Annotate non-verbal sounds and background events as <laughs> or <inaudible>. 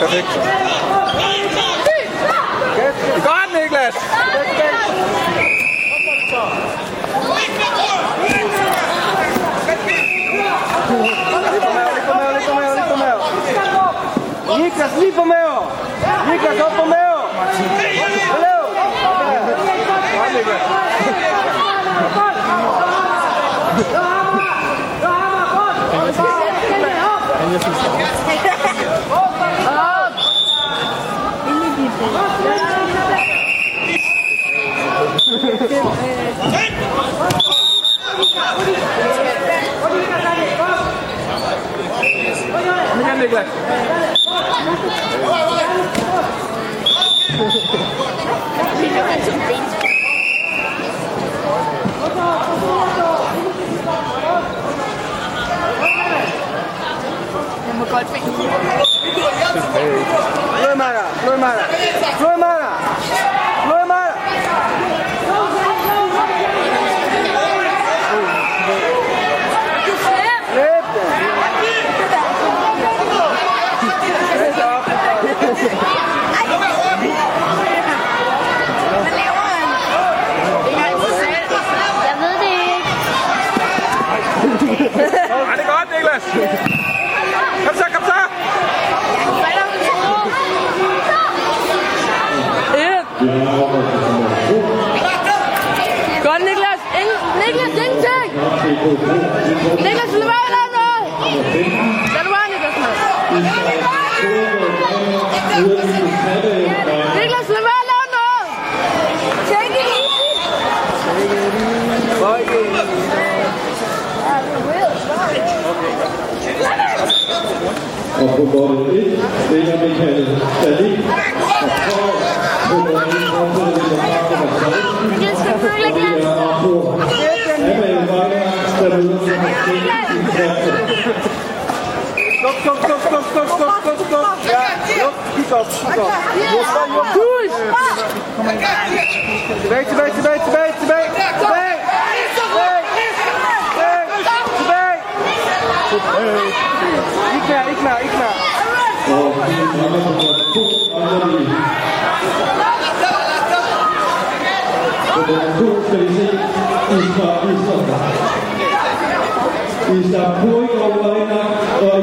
Perfekt. Godt, Niklas! Niklas, lipo meo! Niklas, opo meo! Hello! Godt, Niklas! Godt! Niklas! Godt! Godt! Finde Flor Mara, Flor Mara, Flor Mara, Flor Mara! Jeg ved det ikke. Det er godt, Niklas. <laughs> Godt, Niklas. Ingen, Niklas, ingenting. Niklas, lad være med at lave noget. Lad du være, Niklas. Niklas, lad være lave noget. Take it easy. Og på båndet 1 spiller Michael Stalin. dat, zoek dat. Doei! Beter, beter, beter, beter, beter. Ik na, ik na, ik na. Está muy buena.